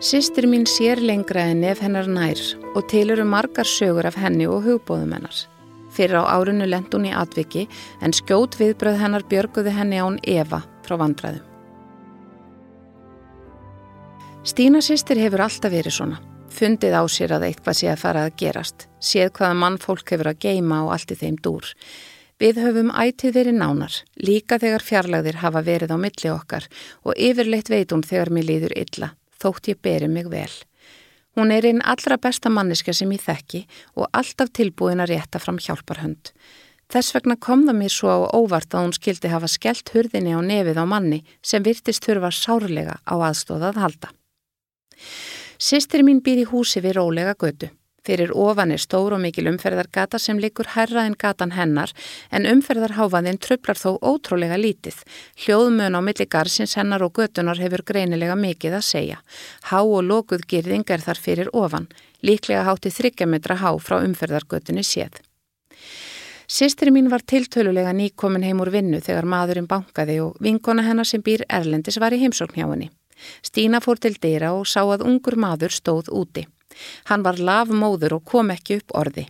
Sistir mín sér lengra en ef hennar nær og til eru margar sögur af henni og hugbóðum hennar. Fyrir á árunu lend hún í atviki en skjót viðbröð hennar björguði henni án Eva frá vandræðum. Stína sýstir hefur alltaf verið svona. Fundið á sér að eitthvað sé að fara að gerast. Séð hvaða mann fólk hefur að geima og allt í þeim dúr. Við höfum ætið verið nánar, líka þegar fjarlagðir hafa verið á milli okkar og yfirleitt veit hún þegar mér líður illa þótt ég beri mig vel. Hún er einn allra besta manniska sem ég þekki og alltaf tilbúin að rétta fram hjálparhönd. Þess vegna kom það mér svo á óvart að hún skildi hafa skellt hurðinni á nefið á manni sem virtist þurfa sárlega á aðstóðað halda. Sistir mín býr í húsi við rólega götu. Fyrir ofan er stór og mikil umferðargata sem likur herra en gatan hennar en umferðarháfaðinn tröflar þó ótrúlega lítið. Hljóðmön á milli garsins hennar og götunar hefur greinilega mikið að segja. Há og lókuð girðing er þar fyrir ofan, líklega hátti þryggjametra há frá umferðargötunni séð. Sistri mín var tiltölulega nýkomin heim úr vinnu þegar maðurinn bankaði og vinkona hennar sem býr Erlendis var í heimsókn hjá henni. Stína fór til dýra og sá að ungur maður stóð úti. Hann var lafmóður og kom ekki upp orði.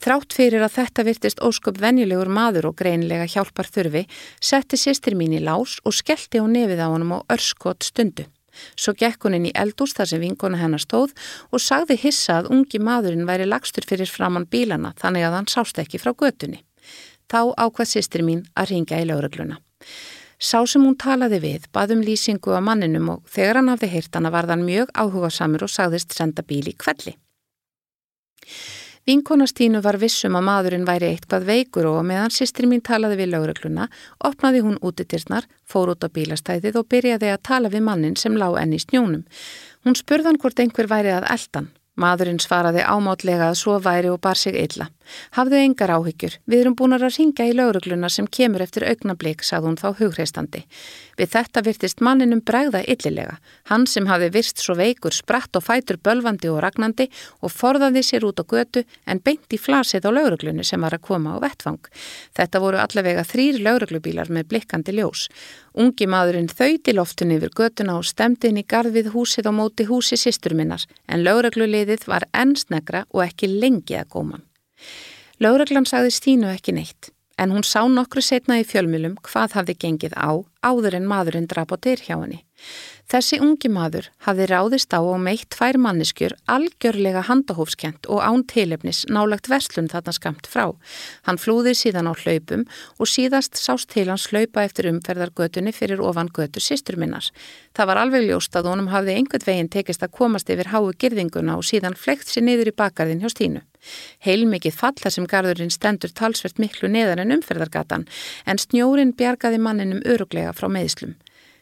Þrátt fyrir að þetta virtist ósköp venjulegur maður og greinilega hjálpar þurfi, setti sýstir mín í lás og skellti á nefið á honum á örskot stundu. Svo gekk hún inn í eldús þar sem vinkona hennar stóð og sagði hissa að ungi maðurinn væri lagstur fyrir framann bílana þannig að hann sást ekki frá götunni. Þá ákvað sýstir mín að ringja í laurugluna. Sá sem hún talaði við baðum lýsingu á manninum og þegar hann hafði heyrt hana var þann mjög áhuga samur og sagðist senda bíl í kvelli. Vinkonastínu var vissum að maðurinn væri eitthvað veikur og meðan sýstri mín talaði við laurugluna, opnaði hún útitirnar, fór út á bílastæðið og byrjaði að tala við mannin sem lág enn í snjónum. Hún spurðan hvort einhver væri að eldan. Maðurinn svaraði ámátlega að svo væri og bar sig illa. Hafðu engar áhyggjur. Við erum búin að ringja í laurugluna sem kemur eftir augnablík, sagði hún þá hugreistandi. Við þetta virtist manninum bregða illilega. Hann sem hafi virst svo veikur spratt og fætur bölvandi og ragnandi og forðaði sér út á götu en beint í flasið á lauruglunni sem var að koma á vettfang. Þetta voru allavega þrýr lauruglubílar með blikkandi ljós. Ungi maðurinn þauði loftun yfir götuna og stemdi inn í garð við húsið á móti húsi sýstur minnar en laurugluliðið var ennsnegra og ekki lengi að góma. Lauruglan sagði Stínu ekki neitt en hún sá nokkru setna í fjölmjölum hvað hafði gengið á áður en maðurinn drap á dyr hjá henni. Þessi ungi maður hafði ráðist á og meitt tvær manneskjur algjörlega handahófskent og án tilefnis nálagt verslun þarna skamt frá. Hann flúði síðan á hlaupum og síðast sást til hans hlaupa eftir umferðargötunni fyrir ofan götu sýstur minnar. Það var alveg ljóst að honum hafði einhvern veginn tekist að komast yfir háu girðinguna og síðan flekt sér niður í bakarðin hjá Stínu. Heilmikið falla sem garðurinn stendur talsvert miklu neðar en umferðargatan en snjórin bjargaði manninum öruglega frá meðslum.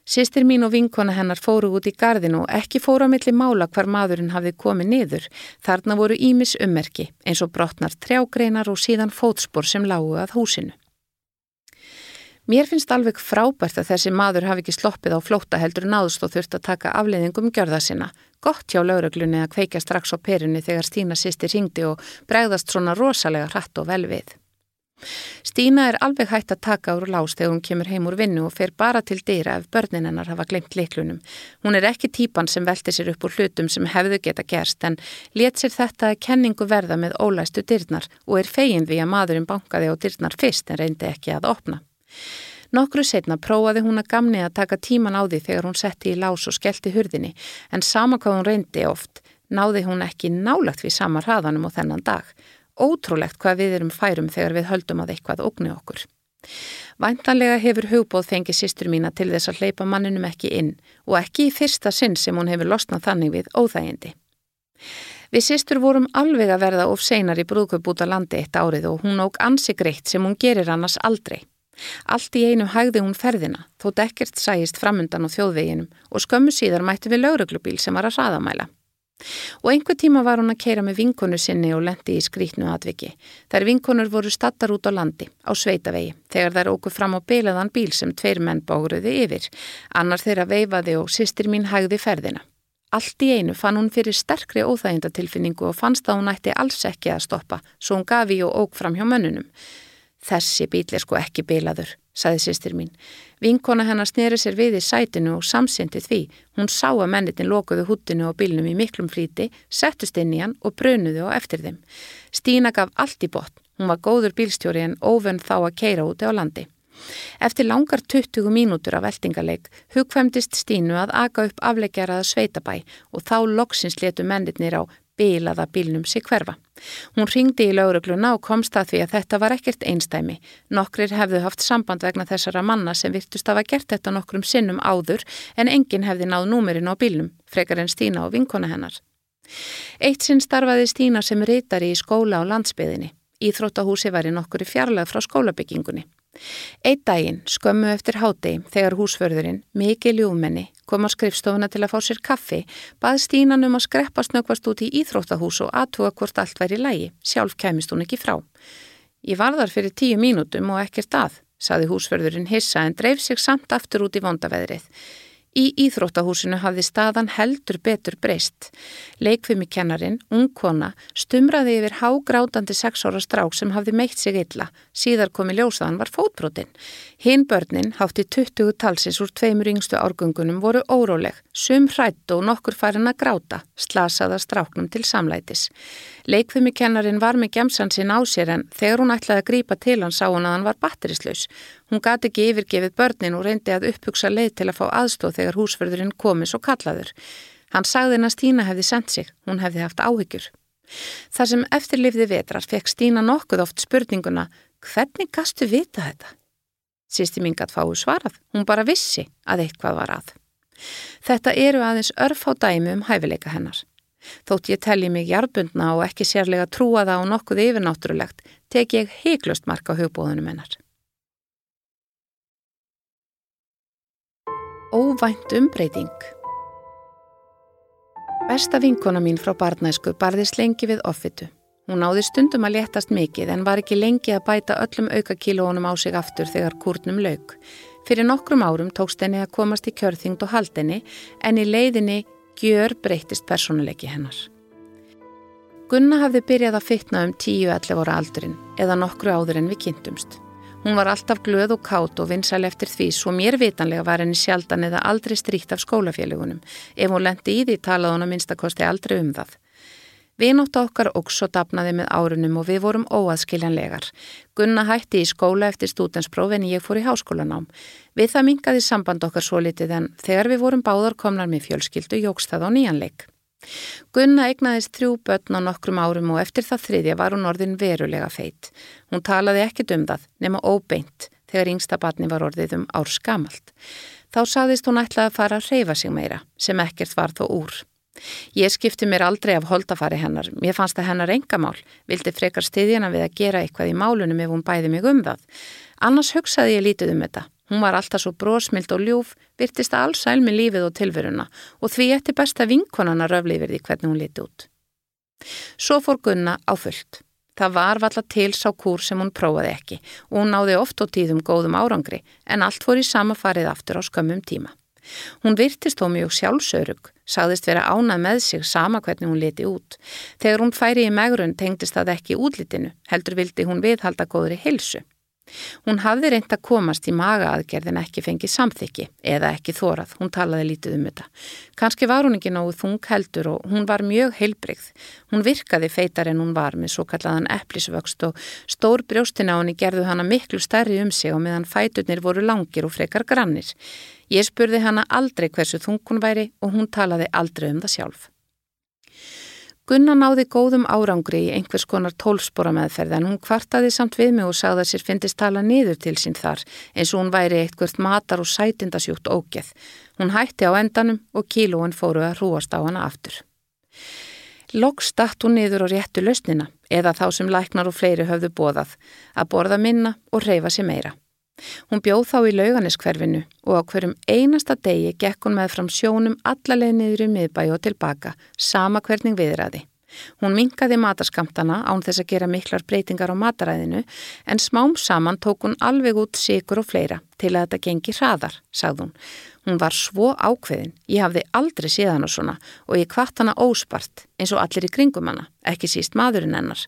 Sistir mín og vinkona hennar fóru út í gardinu og ekki fóru á milli mála hvar maðurinn hafði komið niður. Þarna voru ímis ummerki eins og brotnar trjágreinar og síðan fótspor sem lágu að húsinu. Mér finnst alveg frábært að þessi maður hafi ekki sloppið á flóta heldur náðust og þurft að taka afleiðingum gjörða sinna. Gott hjá lauruglunni að kveika strax á perunni þegar Stína sýsti ringdi og bregðast svona rosalega hratt og vel við. Stína er alveg hægt að taka úr lás þegar hún kemur heim úr vinnu og fer bara til dýra ef börnin hennar hafa glemt liklunum. Hún er ekki típan sem velti sér upp úr hlutum sem hefðu geta gerst en let sér þetta að kenningu verða með ólæstu dyrnar og er fegin við að maðurinn bankaði á dyrnar fyrst en reyndi ekki að opna. Nokkru setna prófaði hún að gamni að taka tíman á því þegar hún setti í lás og skellti hurðinni en sama hvað hún reyndi oft náði hún ekki nálagt við sama hraðanum og þennan dag ótrúlegt hvað við erum færum þegar við höldum að eitthvað ógni okkur. Væntanlega hefur hugbóð fengið sýstur mína til þess að hleypa manninum ekki inn og ekki í fyrsta sinn sem hún hefur losnað þannig við óþægindi. Við sýstur vorum alveg að verða of seinar í brúðköpbúta landi eitt árið og hún óg ansi greitt sem hún gerir annars aldrei. Allt í einu hægði hún ferðina, þótt ekkert sæist framundan á þjóðveginum og skömmu síðar mætti við lauruglubíl sem var að hraðamæla. Og einhver tíma var hún að keira með vinkonu sinni og lendi í skrítnu atviki. Þær vinkonur voru stattar út á landi, á sveitavegi, þegar þær óku fram á beilaðan bíl sem tveir menn báruði yfir. Annar þeirra veifaði og sýstir mín hægði ferðina. Allt í einu fann hún fyrir sterkri óþægindatilfinningu og fannst að hún ætti alls ekki að stoppa, svo hún gafi og óg fram hjá mönnunum. Þessi bíl er sko ekki beilaður, saði sýstir mín. Vinkona hennar sneri sér við í sætinu og samsyndi því. Hún sá að mennitin lokuðu húttinu og bílnum í miklum flíti, settust inn í hann og brunuðu á eftir þeim. Stína gaf allt í botn. Hún var góður bílstjóri en óvönn þá að keira úti á landi. Eftir langar 20 mínútur af veltingaleik hugfæmdist Stínu að aga upp afleggjaraða sveitabæ og þá loksins letu mennitnir á bilaða bílnum sig hverfa. Hún ringdi í laurugluna og komst að því að þetta var ekkert einstæmi. Nokkrir hefðu haft samband vegna þessara manna sem virtust að hafa gert þetta nokkrum sinnum áður en enginn hefði náð númerinn á bílnum, frekar en Stína og vinkona hennar. Eitt sinn starfaði Stína sem reytari í skóla á landsbyðinni. Íþróttahúsi var í nokkuri fjarlag frá skólabyggingunni. Eitt daginn, skömmu eftir hátegi, þegar húsförðurinn, mikið ljúmenni, kom á skrifstofuna til að fá sér kaffi, bað Stínan um að skreppa snöggvast út í íþróttahús og aðtuga hvort allt væri lægi, sjálf kæmist hún ekki frá. Ég var þar fyrir tíu mínútum og ekkert að, saði húsförðurinn hissa en dreif sig samt aftur út í vondaveðrið. Í Íþróttahúsinu hafði staðan heldur betur breyst. Leikfimikennarin, ungkona, stumraði yfir hágrátandi sexóra strák sem hafði meitt sig illa. Síðar komi ljósaðan var fótbrotin. Hinn börnin, hátti 20 talsins úr tveimur yngstu árgöngunum, voru óróleg. Sum hrætt og nokkur farin að gráta, slasaða stráknum til samlætis. Leikfimikennarin var með gemsan sinn á sér en þegar hún ætlaði að grípa til hann sá hún að hann var batterislaus. Hún gati ekki yfirgefið börnin og reyndi að upphugsa leið til að fá aðstóð þegar húsförðurinn komi svo kallaður. Hann sagði henn að Stína hefði sendt sig, hún hefði haft áhyggjur. Þar sem eftirlifði vetrar fekk Stína nokkuð oft spurninguna hvernig gastu vita þetta? Sýsti mín gætt fáu svarað, hún bara vissi að eitthvað var að. Þetta eru aðeins örf á dæmi um hæfileika hennar. Þótt ég telli mig jarbundna og ekki sérlega trúa það á nokkuð yfirnáttúrulegt, tek ég heiklust marka hugbóðunum hennar. Óvænt umbreyting Besta vinkona mín frá barnæsku barðist lengi við offitu. Hún náði stundum að léttast mikið en var ekki lengi að bæta öllum aukakílónum á sig aftur þegar kúrnum lauk. Fyrir nokkrum árum tókst henni að komast í kjörþyngd og haldinni en í leiðinni gjör breytist personuleiki hennar. Gunna hafði byrjað að fytna um 10-11 ára aldurinn eða nokkru áður en við kynntumst. Hún var alltaf glöð og kátt og vinsal eftir því svo mér vitanlega var henni sjaldan eða aldrei stríkt af skólafélagunum. Ef hún lendi í því talaði hún að minnstakosti aldrei um það. Vinótt okkar óksó dapnaði með árunum og við vorum óaðskiljanlegar. Gunna hætti í skóla eftir stútenspróf en ég fór í háskólanám. Við það mingaði samband okkar svo litið en þegar við vorum báðar komnar með fjölskyldu jógst það á nýjanleik. Gunna egnaðist þrjú börn á nokkrum árum og eftir það þriðja var hún orðin verulega feitt. Hún talaði ekkit um það nema óbeint þegar yngsta barni var orðið um árs gamalt. Þá saðist hún ætlaði að fara að reyfa sig meira sem ekkert var þó úr. Ég skipti mér aldrei af holdafari hennar, mér fannst það hennar engamál, vildi frekar stiðjana við að gera eitthvað í málunum ef hún bæði mig um það. Annars hugsaði ég lítið um þetta Hún var alltaf svo brósmild og ljúf, virtist að alls sæl með lífið og tilveruna og því eftir besta vinkonana röflið því hvernig hún liti út. Svo fór Gunna á fullt. Það var valla til sá kúr sem hún prófaði ekki og hún náði oft og tíðum góðum árangri en allt fór í sama farið aftur á skömmum tíma. Hún virtist þó mjög sjálfsörug, sagðist vera ánað með sig sama hvernig hún liti út. Þegar hún færi í megrun tengdist það ekki útlitinu, heldur vildi hún viðhalda góðri hilsu. Hún hafði reynd að komast í maga aðgerð en ekki fengið samþykki eða ekki þórað, hún talaði lítið um þetta. Kanski var hún ekki náðu þung heldur og hún var mjög heilbreyð. Hún virkaði feitar en hún var með svo kallaðan epplisvöxt og stór brjóstin á henni gerðu hana miklu stærri um sig og meðan fæturnir voru langir og frekar grannir. Ég spurði hana aldrei hversu þung hún væri og hún talaði aldrei um það sjálf. Gunna náði góðum árangri í einhvers konar tólspora meðferð en hún kvartaði samt við mig og sagði að sér finnist tala niður til sín þar eins og hún væri eitthvað matar og sætindasjúkt ógeð. Hún hætti á endanum og kílóin fóru að hrúast á hana aftur. Lokk statt hún niður og réttu lausnina eða þá sem læknar og fleiri höfðu bóðað að borða minna og reyfa sér meira. Hún bjóð þá í lauganiskverfinu og á hverjum einasta degi gekk hún með fram sjónum allaleg niður í miðbæ og tilbaka, sama hvernig viðræði. Hún minkaði mataskamtana án þess að gera miklar breytingar á mataræðinu en smám saman tók hún alveg út sigur og fleira til að þetta gengi hraðar, sagði hún. Hún var svo ákveðin, ég hafði aldrei séð hana svona og ég kvart hana óspart eins og allir í kringum hana, ekki síst maðurinn hennar.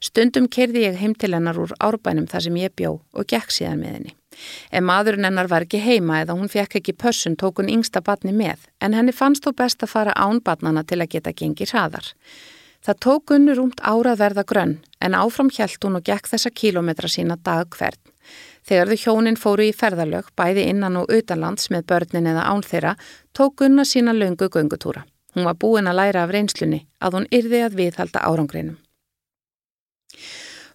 Stundum kerði ég heim til hennar úr árbænum þar sem ég bjó og gekk síðan með henni. Ef maðurinn hennar var ekki heima eða hún fekk ekki pössun tók hún yngsta batni með en henni fannst þó best að fara án batnana til að geta gengi hraðar. Það tók unnur umt árað verða grönn en áfram hjælt hún og gekk þessa kílometra sína dag hvern. Þegar þau hjónin fóru í ferðalög, bæði innan og utanlands með börnin eða án þeirra, tók unna sína löngu göngutúra. Hún var búin að læra af reynslunni að hún yrði að viðhalda árangreinum.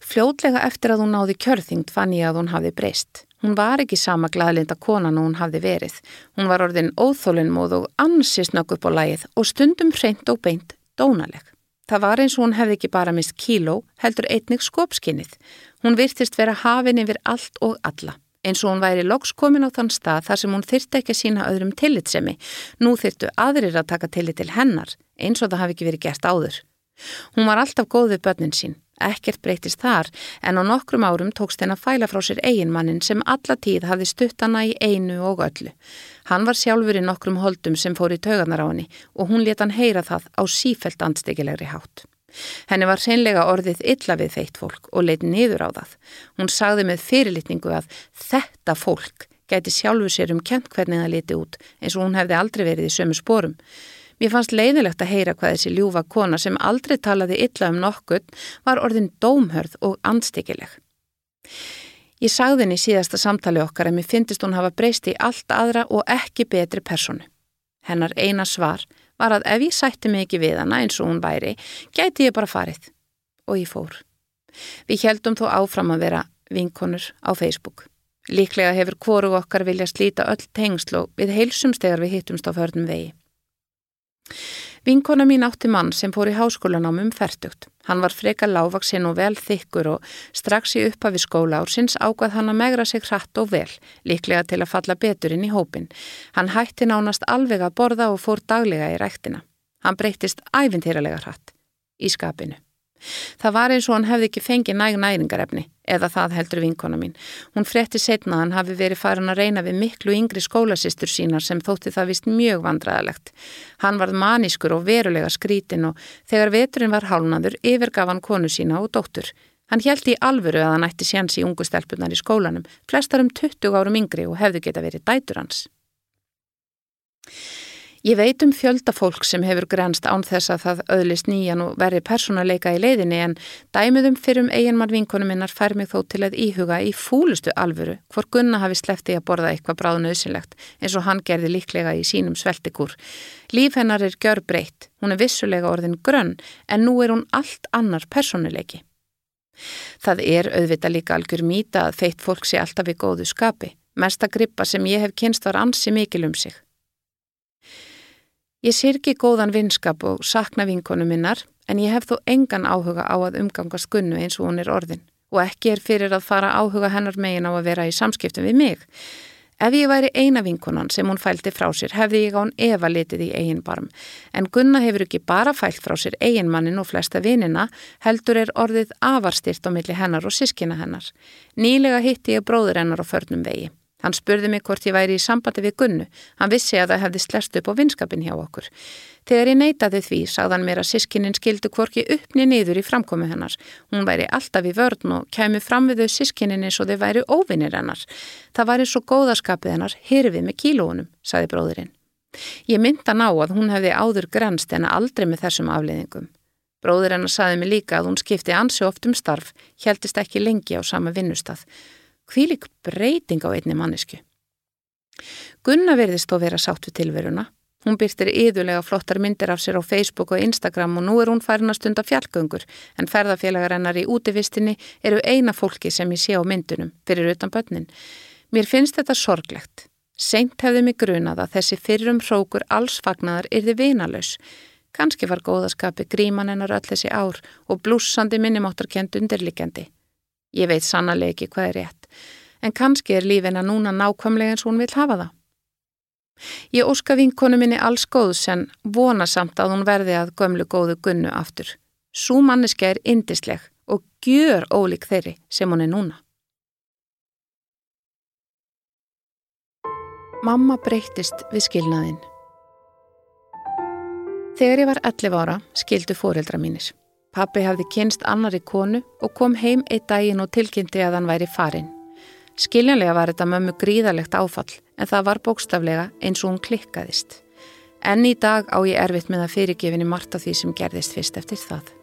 Fljótlega eftir að hún náði kjörþyngd fann ég að hún hafði breyst. Hún var ekki sama gladlinda konan og hún hafði verið. Hún var orðin óþólinnmóð og ansist nokk upp á lægið og stundum hreint og beint dónaleg. Það var eins og hún hefði ekki bara mist kíló, heldur einnig skopskinnið. Hún virtist vera hafin yfir allt og alla. Eins og hún væri lokskomin á þann stað þar sem hún þyrti ekki að sína öðrum tillitsemi. Nú þyrtu aðrir að taka tillit til hennar, eins og það hafi ekki verið gert áður. Hún var alltaf góð við börnin sín. Ekkert breytist þar en á nokkrum árum tókst henn að fæla frá sér eiginmannin sem alla tíð hafði stutt hana í einu og öllu. Hann var sjálfur í nokkrum holdum sem fór í taugarnar á henni og hún let hann heyra það á sífelt andstikilegri hátt. Henni var seinlega orðið illa við feitt fólk og leitt niður á það. Hún sagði með fyrirlitningu að þetta fólk gæti sjálfur sér um kent hvernig það liti út eins og hún hefði aldrei verið í sömu spórum. Mér fannst leiðilegt að heyra hvað þessi ljúfa kona sem aldrei talaði illa um nokkur var orðin dómhörð og andstikileg. Ég sagði henni í síðasta samtali okkar að mér finnist hún hafa breyst í allt aðra og ekki betri personu. Hennar eina svar var að ef ég sætti mig ekki við hana eins og hún væri, gæti ég bara farið. Og ég fór. Við heldum þó áfram að vera vinkonur á Facebook. Líklega hefur hvoru okkar vilja slíta öll tengslu við heilsumstegar við hittumst á förnum vegi. Vinkona mín átti mann sem fór í háskólanám um færtugt. Hann var freka lágvaksinn og vel þykkur og strax í upphafi skóla ársins ágvað hann að megra sig hratt og vel, líklega til að falla betur inn í hópin. Hann hætti nánast alveg að borða og fór daglega í ræktina. Hann breytist æfintýralega hratt í skapinu. Það var eins og hann hefði ekki fengið næg næringarefni, eða það heldur vinkona mín. Hún fretti setna að hann hafi verið farin að reyna við miklu yngri skólasistur sínar sem þótti það vist mjög vandraðalegt. Hann varð manískur og verulega skrítin og þegar veturinn var hálnaður yfirgaf hann konu sína og dóttur. Hann held í alvöru að hann ætti séns í ungu stelpunar í skólanum, flestar um 20 árum yngri og hefðu geta verið dætur hans. Ég veit um fjölda fólk sem hefur grenst án þess að það öðlist nýjan og verri persónuleika í leiðinni en dæmiðum fyrrum eiginmann vinkonum minnar fær mig þó til að íhuga í fúlustu alvöru hvor Gunna hafi sleppti að borða eitthvað bráðun auðsynlegt eins og hann gerði líklega í sínum sveltikur. Líf hennar er gjör breytt, hún er vissulega orðin grönn en nú er hún allt annar persónuleiki. Það er auðvita líka algjör mýta að feitt fólk sé alltaf í góðu skapi. Mesta grippa sem ég hef kynst var ansi mikil um sig. Ég sirki góðan vinskap og sakna vinkonu minnar en ég hef þó engan áhuga á að umgangast gunnu eins og hún er orðin og ekki er fyrir að fara áhuga hennar megin á að vera í samskiptum við mig. Ef ég væri eina vinkonan sem hún fælti frá sér hefði ég án Eva litið í eigin barm en Gunna hefur ekki bara fælt frá sér eiginmannin og flesta vinina heldur er orðið afarstyrt á milli hennar og sískina hennar. Nýlega hitti ég bróður hennar á förnum vegi. Hann spurði mig hvort ég væri í sambandi við Gunnu. Hann vissi að það hefði slest upp á vinskapin hjá okkur. Þegar ég neytaði því, sagðan mér að sískinin skildu hvorki uppni niður í framkomi hennar. Hún væri alltaf í vörn og kæmi fram við þau sískinin eins og þau væri óvinnir hennar. Það var eins og góðaskapið hennar, hirfið með kílónum, sagði bróðurinn. Ég mynda ná að hún hefði áður grenst en aldrei með þessum afleiðingum. Bróður hennar sagði mig líka að hún skipti ansi oft um starf, heldist ekki lengi á sama vinnustaf. Hvílik breyting á einni mannesku. Gunna verðist þó vera sátt við tilveruna. Hún byrtir yðurlega flottar myndir af sér á Facebook og Instagram og nú er hún farin að stunda fjallgöngur en ferðarfélagar hennar í útivistinni eru eina fólki sem ég sé á myndunum fyrir utan börnin. Mér finnst þetta sorglegt. Seint hefði mig grunað að þessi fyrrum hrókur alls fagnaðar yrði vinalös. Kanski var góðaskapi gríman hennar öll þessi ár og blúsandi minnumáttarkend undirlikjandi. Ég veit sannlega ekki hvað er rétt. En kannski er lífina núna nákvæmlega eins hún vil hafa það. Ég óska vinkonu minni alls góðs en vona samt að hún verði að gömlu góðu gunnu aftur. Sú manneska er indisleg og gjör ólík þeirri sem hún er núna. Mamma breyttist við skilnaðinn. Þegar ég var 11 ára skildu fóreldra mínir. Pappi hafði kynst annari konu og kom heim eitt daginn og tilkynnti að hann væri farin. Skiljanlega var þetta mömmu gríðalegt áfall en það var bókstaflega eins og hún klikkaðist. En í dag á ég erfitt með að fyrirgefinni margt af því sem gerðist fyrst eftir það.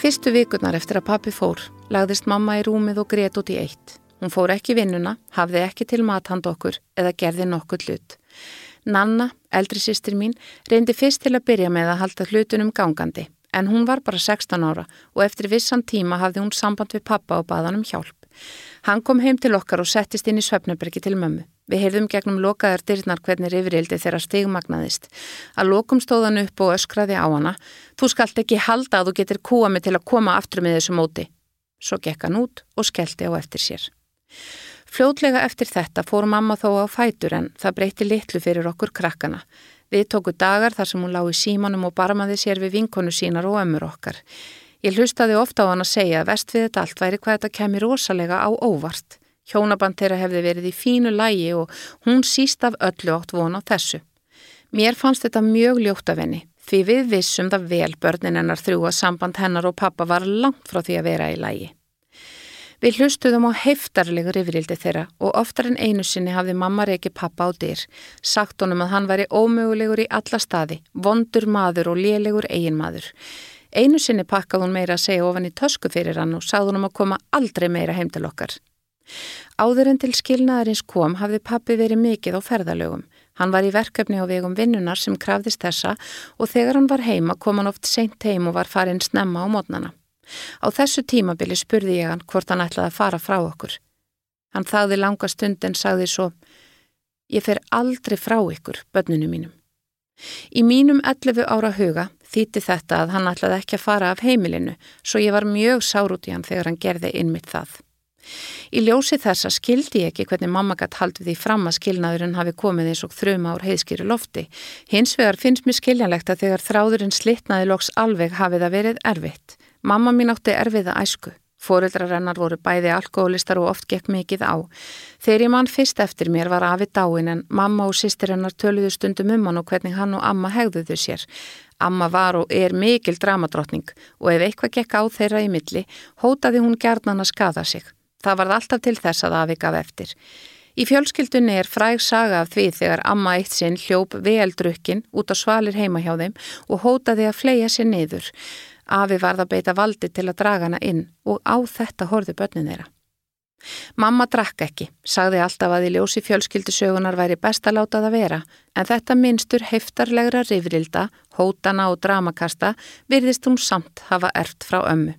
Fyrstu vikurnar eftir að pappi fór lagðist mamma í rúmið og grét út í eitt. Hún fór ekki vinnuna, hafði ekki til mathand okkur eða gerði nokkuð hlut. Nanna, eldri sýstir mín, reyndi fyrst til að byrja með að halda hlutunum gangandi en hún var bara 16 ára og eftir vissan tíma hafði hún samband við pappa og baðan um hjálp. Hann kom heim til okkar og settist inn í Svefnabergi til mömmu. Við heyrðum gegnum lokaðar dyrnar hvernig yfirildi þeirra stigmagnaðist. Að lokum stóðan upp og öskraði á hana. Þú skalt ekki halda að þú getur kúa mig til að koma aftur með þessu móti. Svo gekk hann út og skellti á eftir sér. Fljótlega eftir þetta fór mamma þó á fætur en það breyti litlu fyrir okkur krakkana. Við tóku dagar þar sem hún lág í símanum og barmaði sér við vinkonu sínar og ömur okkar. Ég hlustaði ofta á hann að segja að vest við þetta allt væri hvað þetta kemi rosalega á óvart. Hjónaband þeirra hefði verið í fínu lægi og hún síst af öllu átt vona á þessu. Mér fannst þetta mjög ljótt af henni því við vissum það vel börnin hennar þrjú að samband hennar og pappa var langt frá því að vera í lægi. Við hlustuðum á heftarlegur yfirildi þeirra og oftar en einu sinni hafði mamma reiki pappa á dyr, sagt honum að hann væri ómögulegur í alla staði, vondur maður og lélegur eigin maður. Einu sinni pakkað hún meira að segja ofan í tösku fyrir hann og sagði hún um að koma aldrei meira heim til okkar. Áður en til skilnaðarins kom hafði pappi verið mikið á ferðalögum. Hann var í verkefni á vegum vinnunar sem krafðist þessa og þegar hann var heima kom hann oft seint heim og var farin snemma á mótnana. Á þessu tímabili spurði ég hann hvort hann ætlaði að fara frá okkur. Hann þagði langa stund en sagði svo, ég fer aldrei frá ykkur, börnunu mínum. Í mínum 11 ára huga þýtti þetta að hann ætlaði ekki að fara af heimilinu, svo ég var mjög sár út í hann þegar hann gerði innmitt það. Í ljósi þessa skildi ég ekki hvernig mamma gætt haldið því fram að skilnaðurinn hafi komið eins og þrjum ár heiðskýru lofti. Hins vegar finnst mér skiljanlegt að þegar þráðurinn slitnaði loks alveg hafið að verið erfitt. Mamma mín átti erfiða æsku. Fóreldrar hennar voru bæði alkoholistar og oft gekk mikið á. Þegar ég mann fyrst eftir mér var afi dáin en mamma og sýstir hennar töluðu stundum um hann og hvernig hann og amma hegðuðu sér. Amma var og er mikil dramadrottning og ef eitthvað gekk á þeirra í milli, hótaði hún gerðnan að skada sig. Það varð alltaf til þess að afi gaf eftir. Í fjölskyldunni er fræg saga af því þegar amma eitt sinn hljóp veeldrukkin út á svalir heima hjá þeim og hótaði að fleia sér niður. Afi varð að beita valdi til að draga hana inn og á þetta horðu börnin þeirra. Mamma drakk ekki, sagði alltaf að í ljósi fjölskyldisögunar væri best að láta það vera, en þetta minnstur heftarlegra rifrilda, hótana og dramakasta virðist hún samt hafa erft frá ömmu.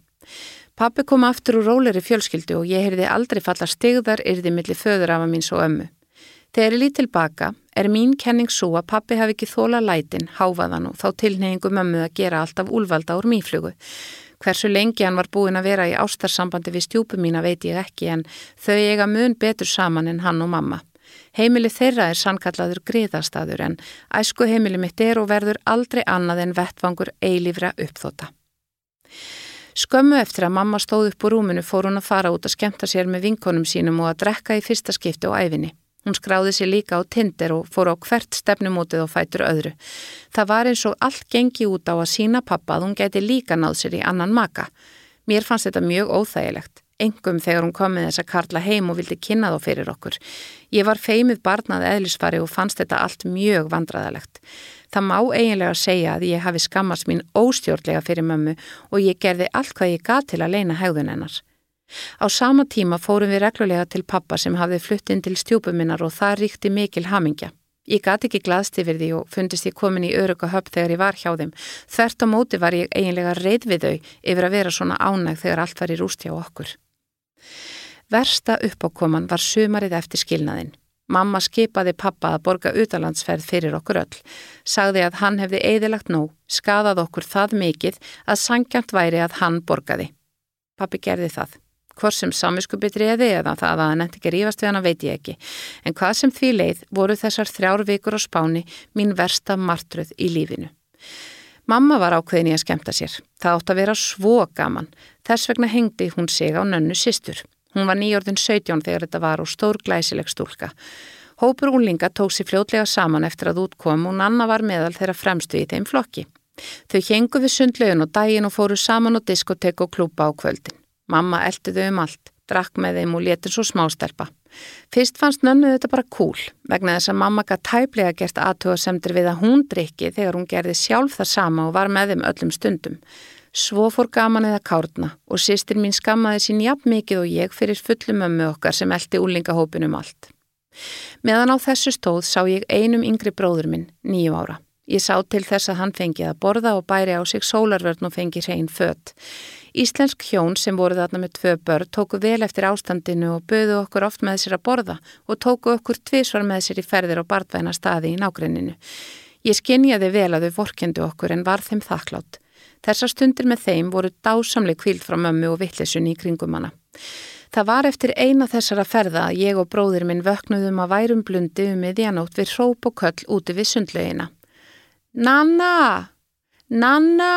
Pappi kom aftur úr róleri fjölskyldu og ég heyrði aldrei falla stigðar yrði millir föður af að mín svo ömmu. Þegar ég lít tilbaka er mín kenning svo að pappi hafi ekki þóla lætin, háfaðan og þá tilneyingu mömmu að gera allt af úlvalda úr mýflugu. Hversu lengi hann var búin að vera í ástarsambandi við stjúpu mína veit ég ekki en þau eiga mun betur saman en hann og mamma. Heimili þeirra er sannkallaður griðastadur en æsku heimili mitt er og verður aldrei annað en vettvangur eilifra uppþóta. Skömmu eftir að mamma stóð upp úr rúminu fór hún að fara út að skemta sér með vinkonum sínum og að drekka í fyrsta skipti á æfinni. Hún skráði sér líka á Tinder og fór á hvert stefnumótið og fætur öðru. Það var eins og allt gengi út á að sína pappa að hún geti líka náð sér í annan maka. Mér fannst þetta mjög óþægilegt, engum þegar hún kom með þess að karla heim og vildi kynna þá fyrir okkur. Ég var feimið barnað eðlisfari og fannst þetta allt mjög vandraðalegt. Það má eiginlega segja að ég hafi skammast mín óstjórnlega fyrir mömmu og ég gerði allt hvað ég gat til að leina hegðun hennar. Á sama tíma fórum við reglulega til pappa sem hafði flutt inn til stjúpuminnar og það ríkti mikil hamingja. Ég gati ekki glaðst yfir því og fundist ég komin í öruga höpp þegar ég var hjá þeim. Þvert á móti var ég eiginlega reyð við þau yfir að vera svona ánæg þegar allt var í rúst hjá okkur. Versta uppákoman var sumarið eftir skilnaðin. Mamma skipaði pappa að borga utalandsferð fyrir okkur öll. Sagði að hann hefði eðilagt nóg, skadað okkur það mikið að sangjant væri að hann borgaði. Pappi gerði það. Hvort sem saminskupitriði eða það að hann eftir ekki rífast við hana veit ég ekki. En hvað sem því leið voru þessar þrjár vikur á spáni mín versta martruð í lífinu. Mamma var ákveðin í að skemta sér. Það átt að vera svo gaman. Þess vegna hengdi hún sig á nönnu sýstur. Hún var nýjörðin 17 þegar þetta var og stór glæsileg stúlka. Hópur úlinga tók sér fljótlega saman eftir að útkom og Nanna var meðal þeirra fremstu í þeim flokki. Þau hengu við sundlegin og daginn og fóru saman á diskotek og klúpa á kvöldin. Mamma eldi þau um allt, drakk með þeim og letin svo smástelpa. Fyrst fannst nönnu þetta bara cool vegna þess að mamma gætt tæplega gert aðtöðasemdir við að hún drikki þegar hún gerði sjálf það sama og var með þeim öllum stundum. Svo fór gaman eða kárna og sýstir mín skammaði sín jafn mikið og ég fyrir fullum ömmu okkar sem eldi úlingahópinum allt. Meðan á þessu stóð sá ég einum yngri bróður minn, nýju ára. Ég sá til þess að hann fengið að borða og bæri á sig sólarvörn og fengið hrein fött. Íslensk hjón sem voru þarna með tvö börn tóku vel eftir ástandinu og böðu okkur oft með sér að borða og tóku okkur tvísvar með sér í ferðir og barndvæna staði í nágrenninu. Ég skinjaði vel að þau vorkendu okkur en var þeim þakklátt. Þessar stundir með þeim voru dásamleg kvíld frá mömmu og vittlesunni í kringum hana. Það var eftir eina þessara ferða að ég og bróðir minn vöknuðum að værum blundi um miðjanótt við hróp og köll úti við sundlegina. Nanna! Nanna!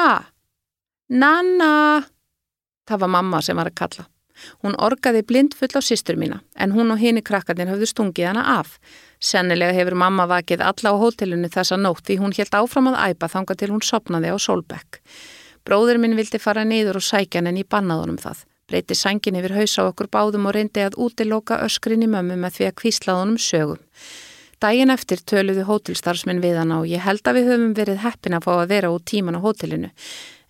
Nanna! Það var mamma sem var að kalla. Hún orgaði blind full á sýstur mína en hún og hini krakkarnir hafðu stungið hana af. Sennilega hefur mamma vakið alla á hótelinu þessa nótt því hún helt áfram að æpa þanga til hún sopnaði á Solbekk. Bróður minn vildi fara neyður og sækja henni í bannaðunum það. Breyti sængin yfir hausa okkur báðum og reyndi að útiloka öskrin í mömmu með því að kvíslaðunum sögum. Dægin eftir töluðu hótelstarfsminn við hana og ég held að við höfum verið heppin að fá að vera út tíman á hótelinu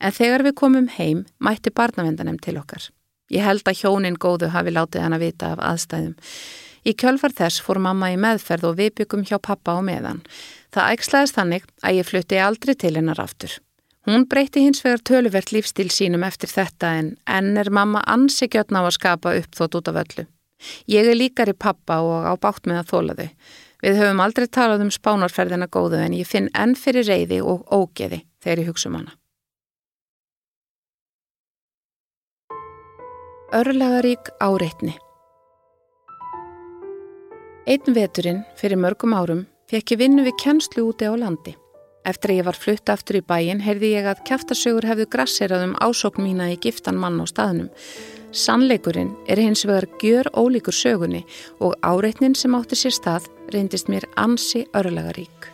en þegar við komum heim mætti barnavendanem til okkar. Ég held að hjónin góðu hafi látið hann að vita af aðstæðum. Í kjölfar þess fór mamma í meðferð og við byggum hjá pappa og meðan. Það ægslaðist þannig að ég flutti aldrei til hennar aftur. Hún breyti hins vegar töluvert lífstíl sínum eftir þetta en enn er mamma ansi gjörn á að skapa uppþótt út af öllu. Ég er líkar í pappa og á bátt með að þóla þau. Við höfum aldrei talað um spánarferðina góðu en ég finn enn fyrir reyði og ógeði þegar ég hugsa um hana. Örlegarík áreitni Einn veturinn fyrir mörgum árum fekk ég vinnu við kennslu úti á landi. Eftir að ég var flutt aftur í bæin heyrði ég að kæftasögur hefðu grasserað um ásókn mína í giftan mann á staðnum. Sannleikurinn er hins vegar gjör ólíkur sögunni og áreitnin sem átti sér stað reyndist mér ansi örlegarík.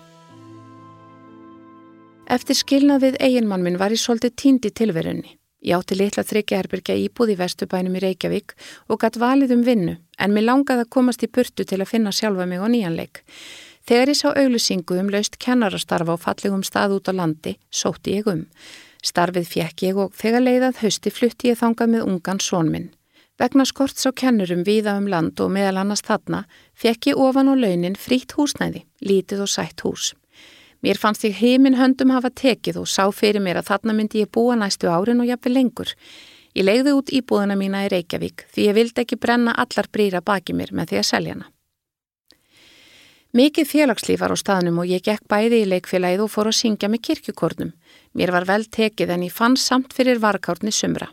Eftir skilnað við eiginmann minn var ég svolítið tíndi tilverunni. Ég átti litla þryggjaherbyrgja íbúð í Vestubænum í Reykjavík og gætt valið um vinnu en mér langaði að komast í burtu til að finna sjálfa mig á nýjanleik. Þegar ég sá auglisingu um laust kennarastarfa á fallegum stað út á landi, sótti ég um. Starfið fjekk ég og þegar leiðað hausti flutti ég þangað með ungan sónminn. Vegna skorts á kennurum víða um land og meðal annars þarna fjekk ég ofan á launin frít húsnæði, lítið og sætt hús. Mér fannst ég heiminn höndum hafa tekið og sá fyrir mér að þarna myndi ég búa næstu árin og jafnveg lengur. Ég legði út íbúðuna mína í Reykjavík því ég vildi ekki brenna allar brýra baki mér með því að selja hana. Mikið félagslíf var á staðnum og ég gekk bæði í leikfélagið og fór að syngja með kirkjukornum. Mér var vel tekið en ég fann samt fyrir varkárni sumra.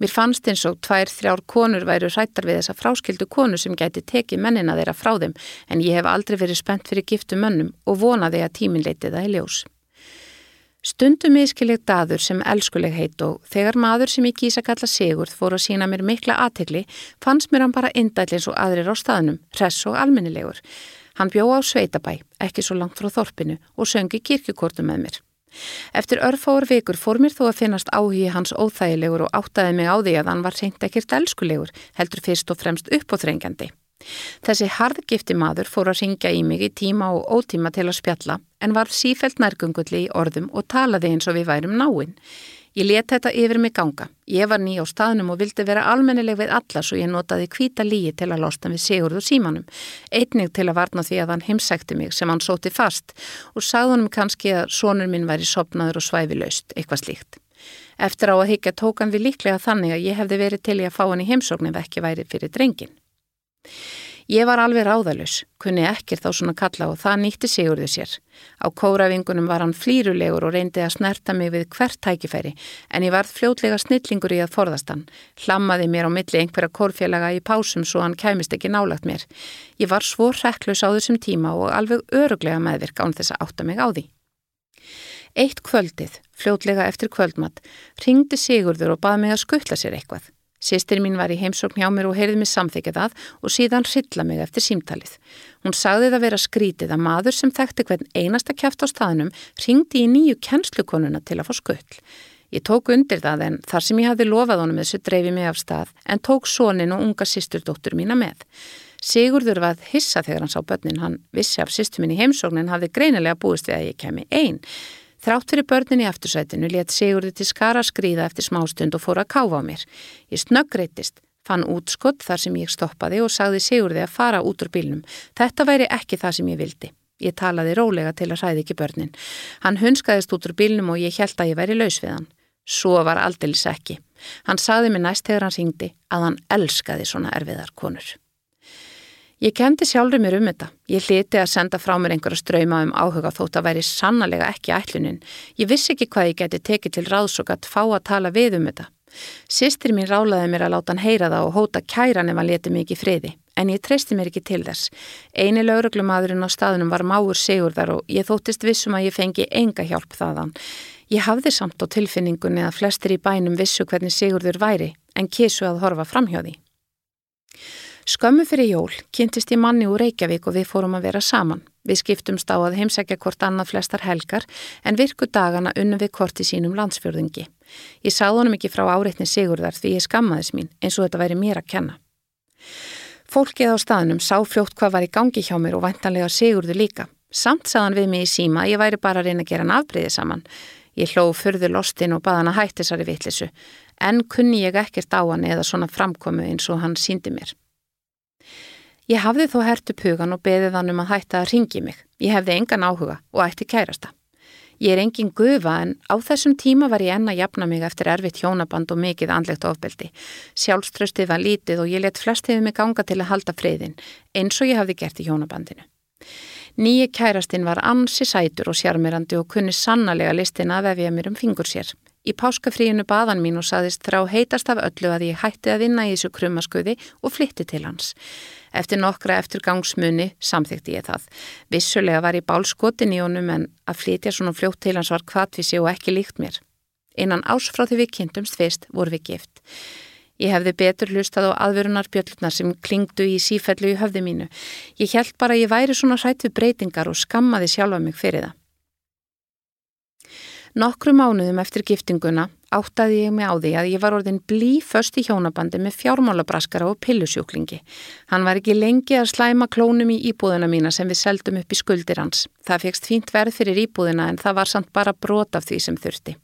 Mér fannst eins og tvær þrjár konur væru hrættar við þessa fráskildu konu sem gæti tekið mennina þeirra frá þeim en ég hef aldrei verið spennt fyrir giftu mönnum og vonaði að tímin leiti það í ljós. Stundum ískileg daður sem elskuleg heit og þegar maður sem ég kýsa kalla Sigurð fór að sína mér mikla aðtegli fannst mér hann bara indætlins og aðrir á staðnum, hress og almennilegur. Hann bjó á Sveitabæ, ekki svo langt frá þorpinu og söngi kirkjukortum með mér. Eftir örfáur vikur fór mér þó að finnast áhugi hans óþægilegur og áttaði mig á því að hann var reynd ekkert elskulegur, heldur fyrst og fremst uppóþrengjandi. Þessi harðgifti maður fór að ringja í mig í tíma og ótíma til að spjalla en var sífælt nærgöngulli í orðum og talaði eins og við værum náinn. Ég let þetta yfir mig ganga. Ég var ný á staðnum og vildi vera almennileg við alla svo ég notaði kvíta líi til að losta við Sigurðu símanum. Einnig til að varna því að hann heimsækti mig sem hann sóti fast og sagðunum kannski að sonur minn væri sopnaður og svæfi laust, eitthvað slíkt. Eftir á að higgja tókan við líklega þannig að ég hefði verið til í að fá hann í heimsókn ef ekki væri fyrir drengin. Ég var alveg ráðalus, kunni ekkert á svona kalla og það nýtti sigurðu sér. Á kóravingunum var hann flýrulegur og reyndi að snerta mig við hvert tækifæri en ég varð fljótlega snillingur í að forðast hann. Hlammaði mér á milli einhverja kórfélaga í pásum svo hann kæmist ekki nálagt mér. Ég var svo rekklus á þessum tíma og alveg öruglega meðvirk án þess að átta mig á því. Eitt kvöldið, fljótlega eftir kvöldmatt, ringdi Sigurður og baði mig að skuttla sér eitthvað. Sýstir mín var í heimsókn hjá mér og heyrði mig samþykja það og síðan hrilla mig eftir símtalið. Hún sagði það vera skrítið að maður sem þekkti hvern einasta kæft á staðnum ringdi í nýju kennslukonuna til að fá skull. Ég tók undir það en þar sem ég hafði lofað honum þessu dreifi mig af stað en tók sónin og unga sýsturdóttur mína með. Sigurður var hissa þegar hann sá börnin, hann vissi af sýstu mín í heimsóknin hafði greinilega búist við að ég kemi einn. Þrátt fyrir börnin í aftursætinu let Sigurði til skara skrýða eftir smástund og fór að káfa á mér. Ég snöggreitist, fann útskott þar sem ég stoppaði og sagði Sigurði að fara út úr bílnum. Þetta væri ekki það sem ég vildi. Ég talaði rólega til að hræði ekki börnin. Hann hunskaðist út úr bílnum og ég held að ég væri laus við hann. Svo var aldeilis ekki. Hann sagði mér næst þegar hann syngdi að hann elskaði svona erfiðar konur. Ég kendi sjálfur mér um þetta. Ég hliti að senda frá mér einhverja ströyma um áhuga þótt að væri sannlega ekki ætlunin. Ég vissi ekki hvað ég geti tekið til ráðs og gætt fá að tala við um þetta. Sistir mín rálaði mér að láta hann heyra það og hóta kæran ef hann leti ekki friði. En ég treysti mér ekki til þess. Eini lauruglumadurinn á staðunum var máur sigurðar og ég þóttist vissum að ég fengi enga hjálp þaðan. Ég hafði samt á tilfinningunni að flestir í bænum vissu hvernig sigurður væri en kísu að horfa framhjá því. Skömmu fyrir jól kynntist ég manni úr Reykjavík og við fórum að vera saman. Við skiptumst á að heimsækja hvort annað flestar helgar en virku dagana unnum við hvort í sínum landsfjörðingi. Ég sáð honum ekki frá áreitni Sigurðar því ég skammaðis mín eins og þetta væri mér að kenna. Fólkið á staðnum sá fljótt hvað var í gangi hjá mér og væntanlega Sigurður líka. Samt saðan við mig í síma að ég væri bara að reyna að gera hann afbreyði saman. Ég hló fyrður lostin og baða hann að hætti þessari vitlisu en kunni ég ekkert á hann eða svona framkomu eins og hann síndi mér. Ég hafði þó hert upp hugan og beðið hann um að hætta að ringi mig. Ég hefði engan áhuga og ætti kærasta. Ég er engin gufa en á þessum tíma var ég enna jafna mig eftir erfitt hjónaband og mikið andlegt ofbeldi. Sjálfströstið var lítið og ég let flest hefði mig ganga til að halda friðin, eins og ég hafði gert í hjónabandinu. Nýji kærastinn var ansi sætur og sjarmirandi og kunni sannlega listin að vefja mér um fingur sér. Í páskafríinu baðan mín og saðist þrá heitast af öllu að ég hætti að vinna í þessu krummaskuði og flytti til hans. Eftir nokkra eftirgangsmunni samþykti ég það. Vissulega var ég bálskotin í honum en að flytja svona fljótt til hans var kvatvísi og ekki líkt mér. Einan ás frá því við kynntumst fyrst voru við gift. Ég hefði betur hlustað á aðverunar bjöllnar sem klingdu í sífellu í höfði mínu. Ég held bara að ég væri svona hrætt við breytingar og skammaði sjálfa mig fyrir það. Nokkru mánuðum eftir giftinguna áttaði ég mig á því að ég var orðin blí först í hjónabandi með fjármálabraskara og pillusjúklingi. Hann var ekki lengi að slæma klónum í íbúðuna mína sem við seldum upp í skuldir hans. Það fegst fínt verð fyrir íbúðina en það var samt bara brot af því sem þurfti.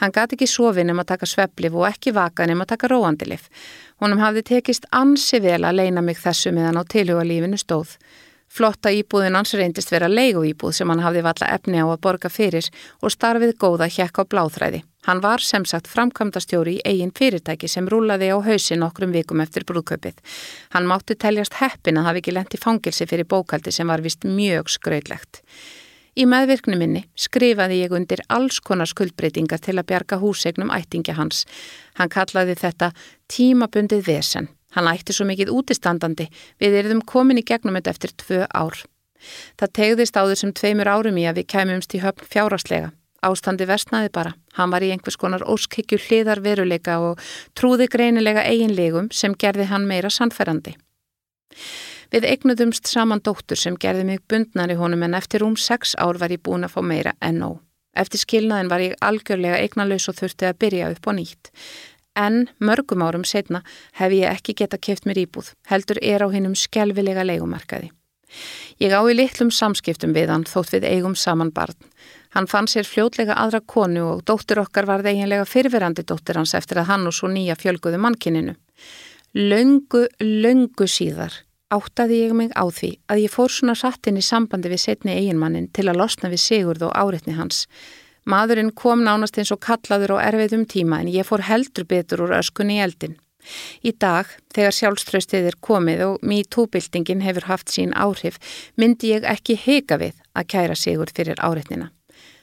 Hann gati ekki sofi nema að taka sveplif og ekki vaka nema að taka róandilif. Honum hafði tekist ansi vel að leina mig þessu meðan á tilhuga lífinu stóð. Flotta íbúðin hans reyndist vera leigu íbúð sem hann hafði valla efni á að borga fyrir og starfið góða hjekk á bláþræði. Hann var sem sagt framkvæmdastjóri í eigin fyrirtæki sem rúlaði á hausin nokkrum vikum eftir brúðkaupið. Hann mátti teljast heppin að hafi ekki lendi fangilsi fyrir bókaldi sem var vist mjög skrautlegt. Í meðvirknu minni skrifaði ég undir alls konar skuldbreytingar til að bjarga húsegnum ættingi hans. Hann kallaði þetta tímabundið vesen. Hann ætti svo mikið útistandandi, við erum komin í gegnum þetta eftir tvö ár. Það tegðist á þessum tveimur árum í að við kemumst í höfn fjáraslega. Ástandi versnaði bara. Hann var í einhvers konar óskikju hliðar veruleika og trúði greinilega eiginlegum sem gerði hann meira sannferandi. Við eignuðumst saman dóttur sem gerði mig bundnar í honum en eftir um sex ár var ég búin að fá meira en nóg. Eftir skilnaðin var ég algjörlega eignalös og þurfti að byrja upp á nýtt en mörgum árum setna hef ég ekki geta keft mér íbúð, heldur er á hinnum skjálfilega leikumarkaði. Ég á í litlum samskiptum við hann þótt við eigum saman barn. Hann fann sér fljótlega aðra konu og dóttur okkar var það eiginlega fyrfirandi dóttur hans eftir að hann og svo nýja fjölguðu mannkininu. Löngu, löngu síðar áttaði ég mig á því að ég fór svona sattinn í sambandi við setni eiginmannin til að losna við Sigurð og áreitni hans Maðurinn kom nánast eins og kallaður á erfiðum tíma en ég fór heldur betur úr öskunni í eldin. Í dag, þegar sjálfströstið er komið og MeToo-byltingin hefur haft sín áhrif, myndi ég ekki heika við að kæra sigur fyrir áreitnina.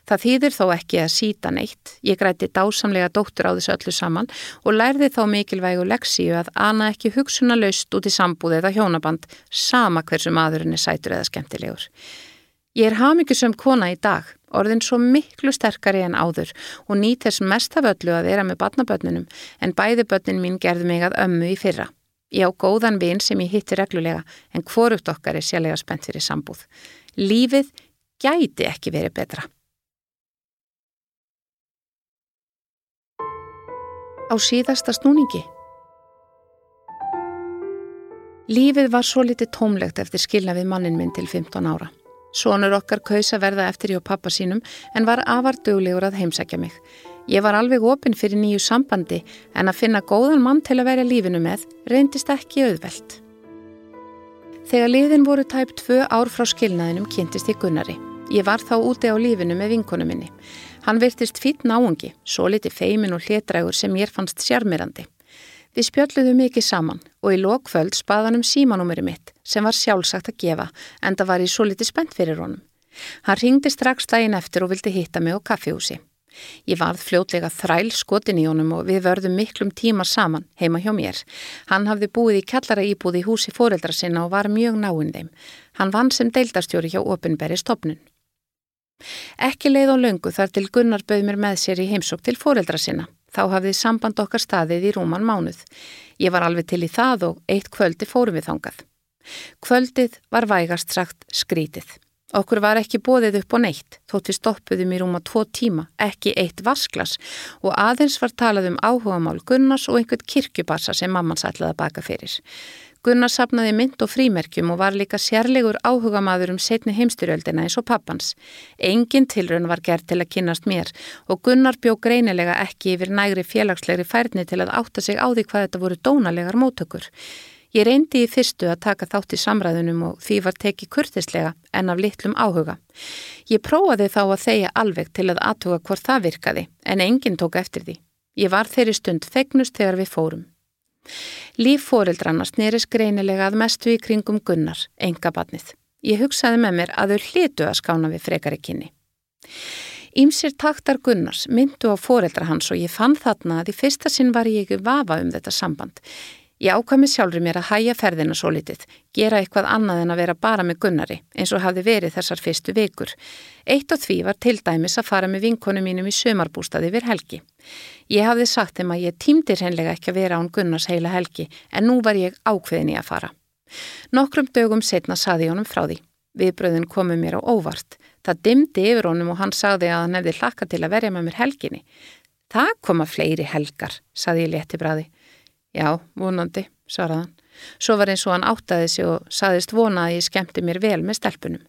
Það þýðir þó ekki að síta neitt. Ég græti dásamlega dóttur á þessu öllu saman og lærði þá mikilvægu leksíu að ana ekki hugsunna laust út í sambúð eða hjónaband sama hversu maðurinn er sætur eða skemmtilegur. Ég er hafmyggjusum kona í dag orðin svo miklu sterkari en áður og nýt þess mest af öllu að vera með batnabötnunum en bæði bötnin mín gerði mig að ömmu í fyrra. Ég á góðan vin sem ég hitti reglulega en hvorugt okkar er sérlega spennt fyrir sambúð. Lífið gæti ekki verið betra. Á síðasta snúningi Lífið var svo litið tómlegt eftir skilna við mannin minn til 15 ára. Sónur okkar kaus að verða eftir hjá pappa sínum en var afar döglegur að heimsækja mig. Ég var alveg opinn fyrir nýju sambandi en að finna góðan mann til að vera lífinu með reyndist ekki auðvelt. Þegar liðin voru tæp tvö ár frá skilnaðinum kynntist ég Gunnari. Ég var þá úti á lífinu með vinkonu minni. Hann virtist fýtt náungi, svo liti feimin og hlétrægur sem ég fannst sjarmirandi. Við spjöldluðum mikið saman og í lokvöld spaðan um símanúmeri mitt sem var sjálfsagt að gefa en það var ég svo litið spennt fyrir honum. Hann ringdi strax daginn eftir og vildi hitta mig á kaffihúsi. Ég varð fljótlega þræl skotin í honum og við vörðum miklum tíma saman heima hjá mér. Hann hafði búið í kallara íbúð í húsi fóreldra sinna og var mjög náinn þeim. Hann vann sem deildarstjóri hjá Opinberri stopnun. Ekki leið á löngu þar til Gunnar bauð mér með sér í heimsók til fóreldra sinna. Þá hafði samband okkar staðið í rúman mánuð. Ég var alveg til í það og eitt kvöldi fórum við þangað. Kvöldið var vægast sagt skrítið. Okkur var ekki bóðið upp á neitt, þótt við stoppuðum í rúma tvo tíma, ekki eitt vasklas og aðeins var talað um áhugamál Gunnars og einhvern kirkjubassa sem mamman sætlaði að baka fyrir. Gunnar sapnaði mynd og frímerkjum og var líka sérlegur áhugamaður um setni heimstyrjöldina eins og pappans. Engin tilraun var gerð til að kynast mér og Gunnar bjó greinilega ekki yfir nægri félagslegri færni til að átta sig á því hvað þetta voru dónalegar mótökur. Ég reyndi í fyrstu að taka þátt í samræðunum og því var tekið kurtislega en af litlum áhuga. Ég prófaði þá að þeia alveg til að aðtuga hvort það virkaði en enginn tók eftir því. Ég var þeirri stund fegnust þegar við fórum. Líf fóreldrana snerist greinilega að mestu í kringum Gunnar, enga batnið. Ég hugsaði með mér að þau hlitu að skána við frekari kynni. Ímsir taktar Gunnars myndu á fóreldra hans og ég fann þarna að í fyrsta sinn var ég ekki vafa um þetta samband. Ég ákvæmi sjálfur mér að hæja ferðina svo litið, gera eitthvað annað en að vera bara með Gunnari, eins og hafði verið þessar fyrstu vikur. Eitt og því var til dæmis að fara með vinkonu mínum í sömarbústaði vir helgi. Ég hafði sagt þeim að ég tímdi hreinlega ekki að vera án Gunnars heila helgi, en nú var ég ákveðin í að fara. Nokkrum dögum setna saði honum frá því. Viðbröðin komu mér á óvart. Það dimdi yfir honum og hann sagði að hann hefði hlakka til að verja með mér helginni. Það koma fleiri helgar, saði ég létti bræði. Já, vonandi, svaraðan. Svo var eins og hann áttaði sig og saðist vona að ég skemmti mér vel með stelpunum.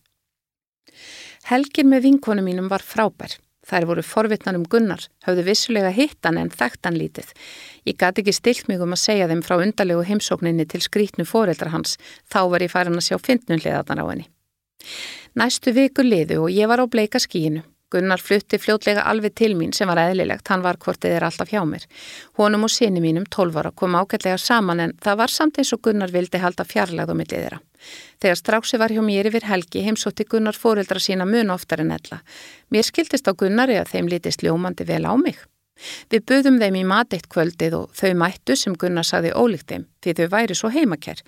Helgin með vinkonu mínum var frábær. Þær voru forvitnan um Gunnar, hafðu vissulega hittan en þekktan lítið. Ég gati ekki stilt mig um að segja þeim frá undarlegu heimsókninni til skrítnu foreldra hans, þá var ég farin að sjá fyndnunliðarnar á henni. Næstu viku liðu og ég var á bleika skíinu. Gunnar flutti fljótlega alveg til mín sem var eðlilegt, hann var hvortið er alltaf hjá mér. Honum og sinni mínum, 12 ára, kom ágætlega saman en það var samt eins og Gunnar vildi halda fjarlæð á millið þeirra. Þegar stráksi var hjá mér yfir helgi heimsótti Gunnar fóreldra sína mun oftar en ella. Mér skildist á Gunnari að þeim litist ljómandi vel á mig. Við buðum þeim í mateitt kvöldið og þau mættu sem Gunnar saði ólíkt þeim því þau væri svo heimakær.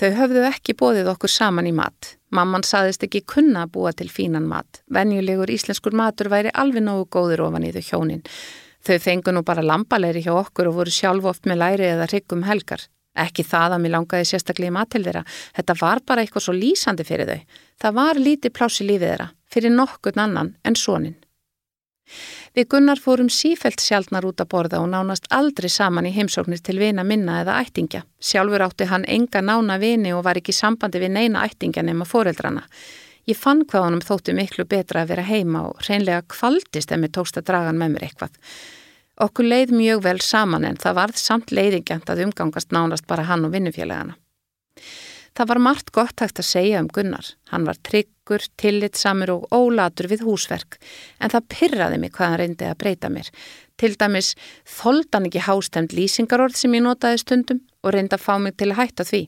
Þau höfðu ekki bóðið okkur saman í mat. Mamman saðist ekki kunna að búa til fínan mat. Venjulegur íslenskur matur væri alveg nógu góður ofan í þau hjónin. Þau fengu nú bara lampalegri hjá okkur og voru sjálf oft með læri eða ryggum helgar. Ekki það að mér langaði sérstaklega í mat til þeirra. Þetta var bara eitthvað svo lýsandi fyrir þau. Það var lítið plási lífið þeirra, fyrir nokkurn annan en sonin. Við Gunnar fórum sífelt sjálfnar út að borða og nánast aldrei saman í heimsóknir til vina minna eða ættingja. Sjálfur átti hann enga nána vini og var ekki sambandi við neina ættingja nema foreldrana. Ég fann hvað honum þótti miklu betra að vera heima og reynlega kvaldist ef mér tókst að draga hann með mér eitthvað. Okkur leið mjög vel saman en það varð samt leiðingjant að umgangast nánast bara hann og vinnufélagana. Það var margt gott hægt að segja um Gunnar. Hann var tryggur, tillitsamur og ólatur við húsverk en það pyrraði mig hvað hann reyndi að breyta mér. Til dæmis þóldan ekki hástemt lýsingarorð sem ég notaði stundum og reyndi að fá mig til að hætta því.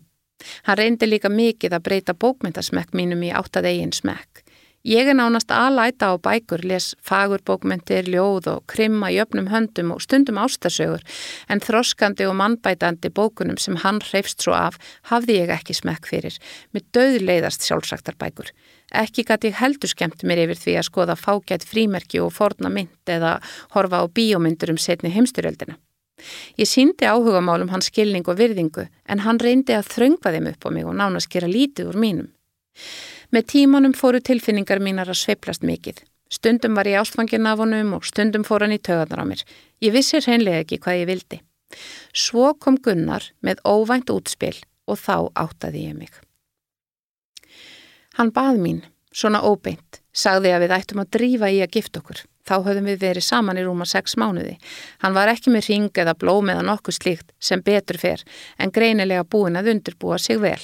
Hann reyndi líka mikið að breyta bókmyndasmekk mínum í áttað eigin smekk. Ég er nánast aðlæta á bækur, les fagurbókmyndir, ljóð og krimma í öfnum höndum og stundum ástasögur en þroskandi og mannbætandi bókunum sem hann hreifst svo af hafði ég ekki smekk fyrir, með döðleiðast sjálfsagtar bækur. Ekki gæti ég heldur skemmt mér yfir því að skoða fágætt frímerki og forna mynd eða horfa á bíómyndur um setni heimsturöldina. Ég síndi áhugamálum hans skilning og virðingu en hann reyndi að þröngva þeim upp á mig og nánast gera lítið úr mínum. Með tímanum fóru tilfinningar mínar að sveiplast mikið. Stundum var ég ástfangin af honum og stundum fór hann í töðanar á mér. Ég vissi hreinlega ekki hvað ég vildi. Svo kom Gunnar með óvænt útspil og þá áttaði ég mig. Hann bað mín, svona óbeint, sagði að við ættum að drífa í að gifta okkur. Þá höfðum við verið saman í rúma sex mánuði. Hann var ekki með ring eða blóm eða nokkuð slíkt sem betur fer en greinilega búin að undirbúa sig vel.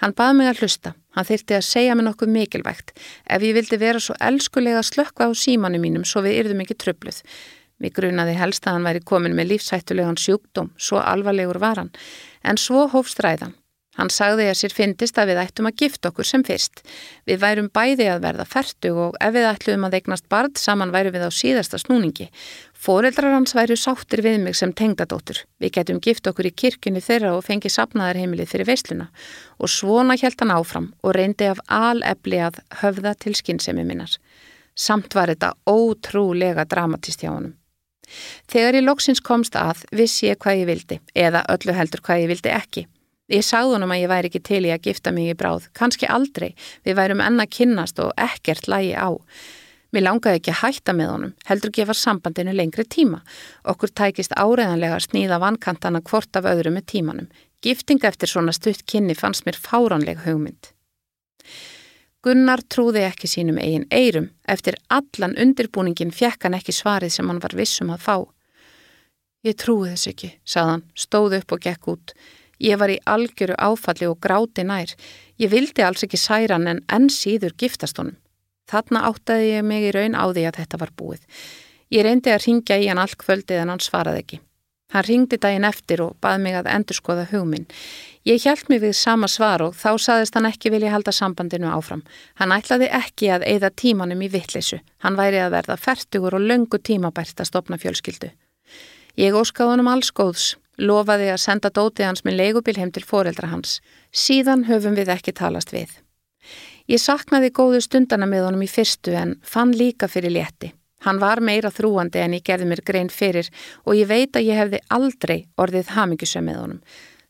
Hann baði mig að hlusta. Hann þyrti að segja mig nokkuð mikilvægt ef ég vildi vera svo elskulega slökkva á símanu mínum svo við yrðum ekki tröfluð. Við grunaði helst að hann væri komin með lífsættulegan sjúkdóm, svo alvarlegur var hann. En svo hófst ræðan. Hann sagði að sér fyndist að við ættum að gifta okkur sem fyrst. Við værum bæði að verða færtug og ef við ætluðum að eignast barð saman væru við á síðasta snúningi. Fóreldrar hans væru sáttir við mig sem tengdadóttur. Við getum gift okkur í kirkjunni þeirra og fengið sapnaðarheimilið fyrir veisluna. Og svona held hann áfram og reyndi af alefli að höfða til skinnsemi minnar. Samt var þetta ótrúlega dramatist hjá honum. Þegar ég loksins komst að vissi ég hvað ég vildi eða öllu heldur hvað ég vildi ekki. Ég sagði honum að ég væri ekki til í að gifta mig í bráð, kannski aldrei, við værum enna kynnast og ekkert lægi á. Mér langaði ekki að hætta með honum, heldur gefa sambandinu lengri tíma. Okkur tækist áreðanlega að sníða vankantana hvort af öðru með tímanum. Gifting eftir svona stutt kynni fannst mér fáránleg hugmynd. Gunnar trúði ekki sínum eigin eirum. Eftir allan undirbúningin fjekk hann ekki svarið sem hann var vissum að fá. Ég trúi þess ekki, sagðan, stóð upp og gekk út. Ég var í algjöru áfalli og gráti nær. Ég vildi alls ekki særan en enn síður giftast honum. Þarna áttaði ég mig í raun á því að þetta var búið. Ég reyndi að ringja í hann all kvöldið en hann svaraði ekki. Hann ringdi daginn eftir og baði mig að endurskoða hugminn. Ég hjælt mig við sama svar og þá saðist hann ekki vilja halda sambandinu áfram. Hann ætlaði ekki að eigða tímanum í vittleysu. Hann væri að verða færtugur og löngu tímabært að stopna fjölskyldu. Ég óskaði honum alls góðs lofaði að senda dótið hans með leigubil heim til foreldra hans. Síðan höfum við ekki talast við. Ég saknaði góðu stundana með honum í fyrstu en fann líka fyrir létti. Hann var meira þrúandi en ég gerði mér grein fyrir og ég veit að ég hefði aldrei orðið hamingjusum með honum.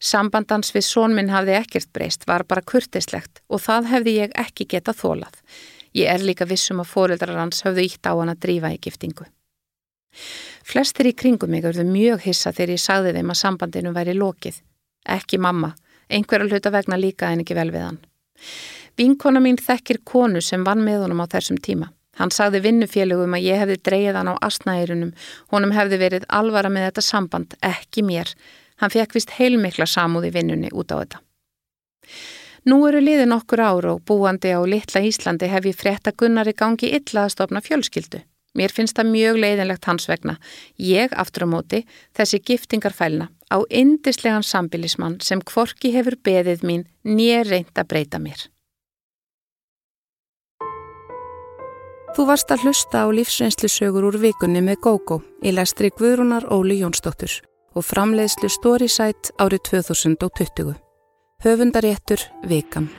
Sambandans við sónminn hafði ekkert breyst, var bara kurtislegt og það hefði ég ekki getað þólað. Ég er líka vissum að foreldrar hans höfðu ítt á hann að drífa í giftingu. Flestir í kringum mig verðu mjög hissa þegar ég sagði þeim að sambandinu væri lokið. Ekki mamma, einhverja hluta vegna líka en ekki vel við hann. Vinkona mín þekkir konu sem vann með honum á þessum tíma. Hann sagði vinnufélögum að ég hefði dreyið hann á asnæðirunum, honum hefði verið alvara með þetta samband, ekki mér. Hann fekk vist heilmikla samúð í vinnunni út á þetta. Nú eru liðin okkur ára og búandi á litla Íslandi hef ég frétta Gunnar í gangi illa að stopna fjölskyldu. Mér finnst það mjög leiðinlegt hans vegna. Ég, aftur á móti, þessi giftingarfælna á indislegan sambilismann sem kvorki hefur beðið mín nýja reynd að breyta mér. Þú varst að hlusta á lífsreynslusögur úr vikunni með GóGó í lestri Guðrúnar Óli Jónsdóttur og framleiðslu Storysight árið 2020. Höfundaréttur Vikan.